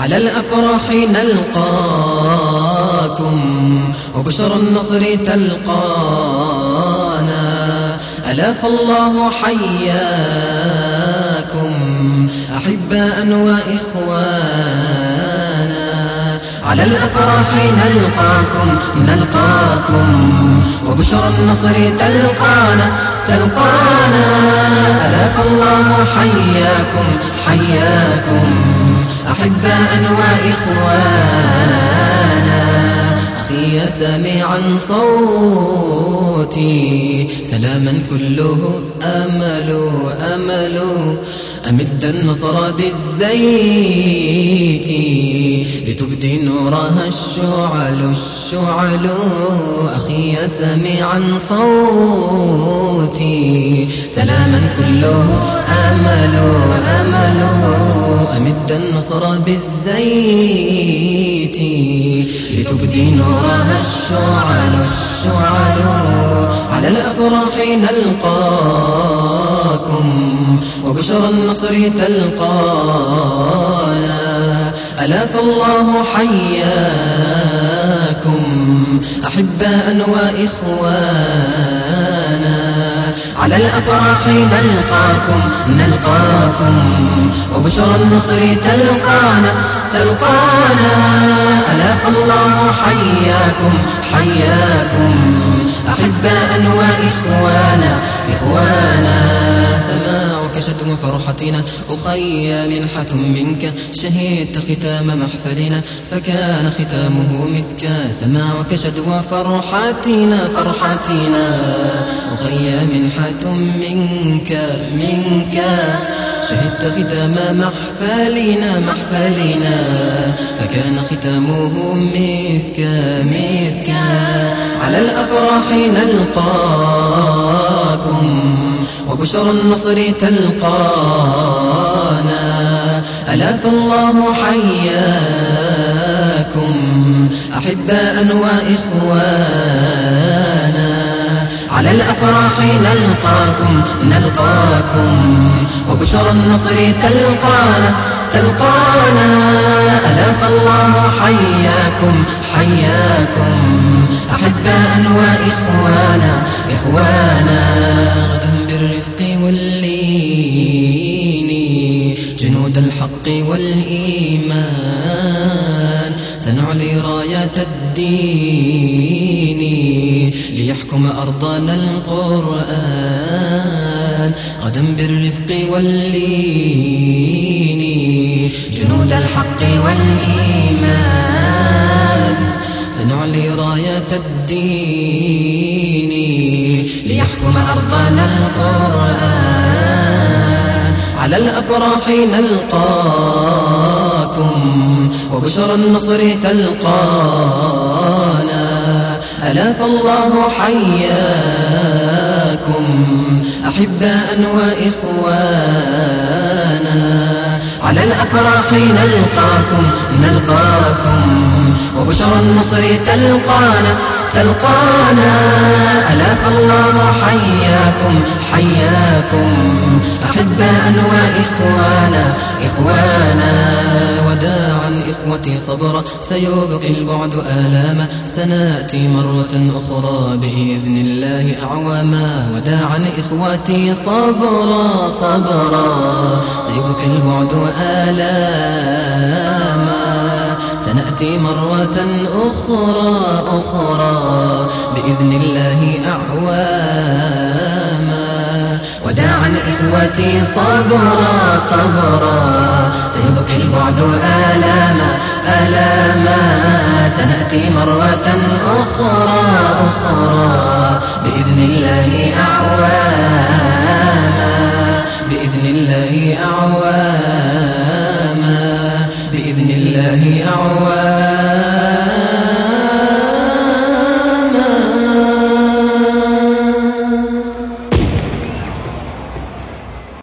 على الأفراح نلقاكم وبشر النصر تلقانا. ألاف الله حياكم أحباء وإخوانا. على الأفراح نلقاكم نلقاكم وبشر النصر تلقانا تلقانا. ألاف الله حياكم صوتي. سلاما كله أمل أمل. أمد النصر بالزيت. لتبدي نورها الشعل الشعل. أخي سميعا صوتي. سلاما كله أمل أمل. أمد النصر بالزيت. الأفراح نلقاكم وبشر النصر تلقانا. ألاف الله حياكم أحباء وإخوانا على الأفراح نلقاكم نلقاكم وبشر النصر تلقانا. تلقانا. ألاف الله حياكم حياكم أحباء وإخوانا إخوانا. سماعك فرحتنا أخي منحة منك. شهدت ختام محفلنا فكان ختامه مسكا. سماعك شدوى فرحتنا فرحتنا. أخي منحة منك منك. شهدت ختام محفلنا محفلنا. فكان ختامه مسكا مسكا. الأفراح نلقاكم وبشر النصر تلقانا. ألاف الله حياكم أحباء وإخوانا. على الأفراح نلقاكم نلقاكم وبشر النصر تلقانا. تلقانا. راية الدين ليحكم أرضنا القرآن غدا بالرفق واللين جنود الحق والإيمان سنعلي راية الدين ليحكم أرضنا القرآن على الأفراح نلقاكم وبشر النصر تلقانا. ألاف الله حياكم أحباء وإخوانا. على الأفراح نلقاكم نلقاكم. وبشر النصر تلقانا تلقانا. ألاف الله حياكم حياكم. صبرا سيبقي البعد آلاما سنأتي مرة أخرى بإذن الله أعواما. وداعا إخوتي صبرا صبرا. سيبقي البعد آلاما. سنأتي مرة أخرى أخرى. بإذن الله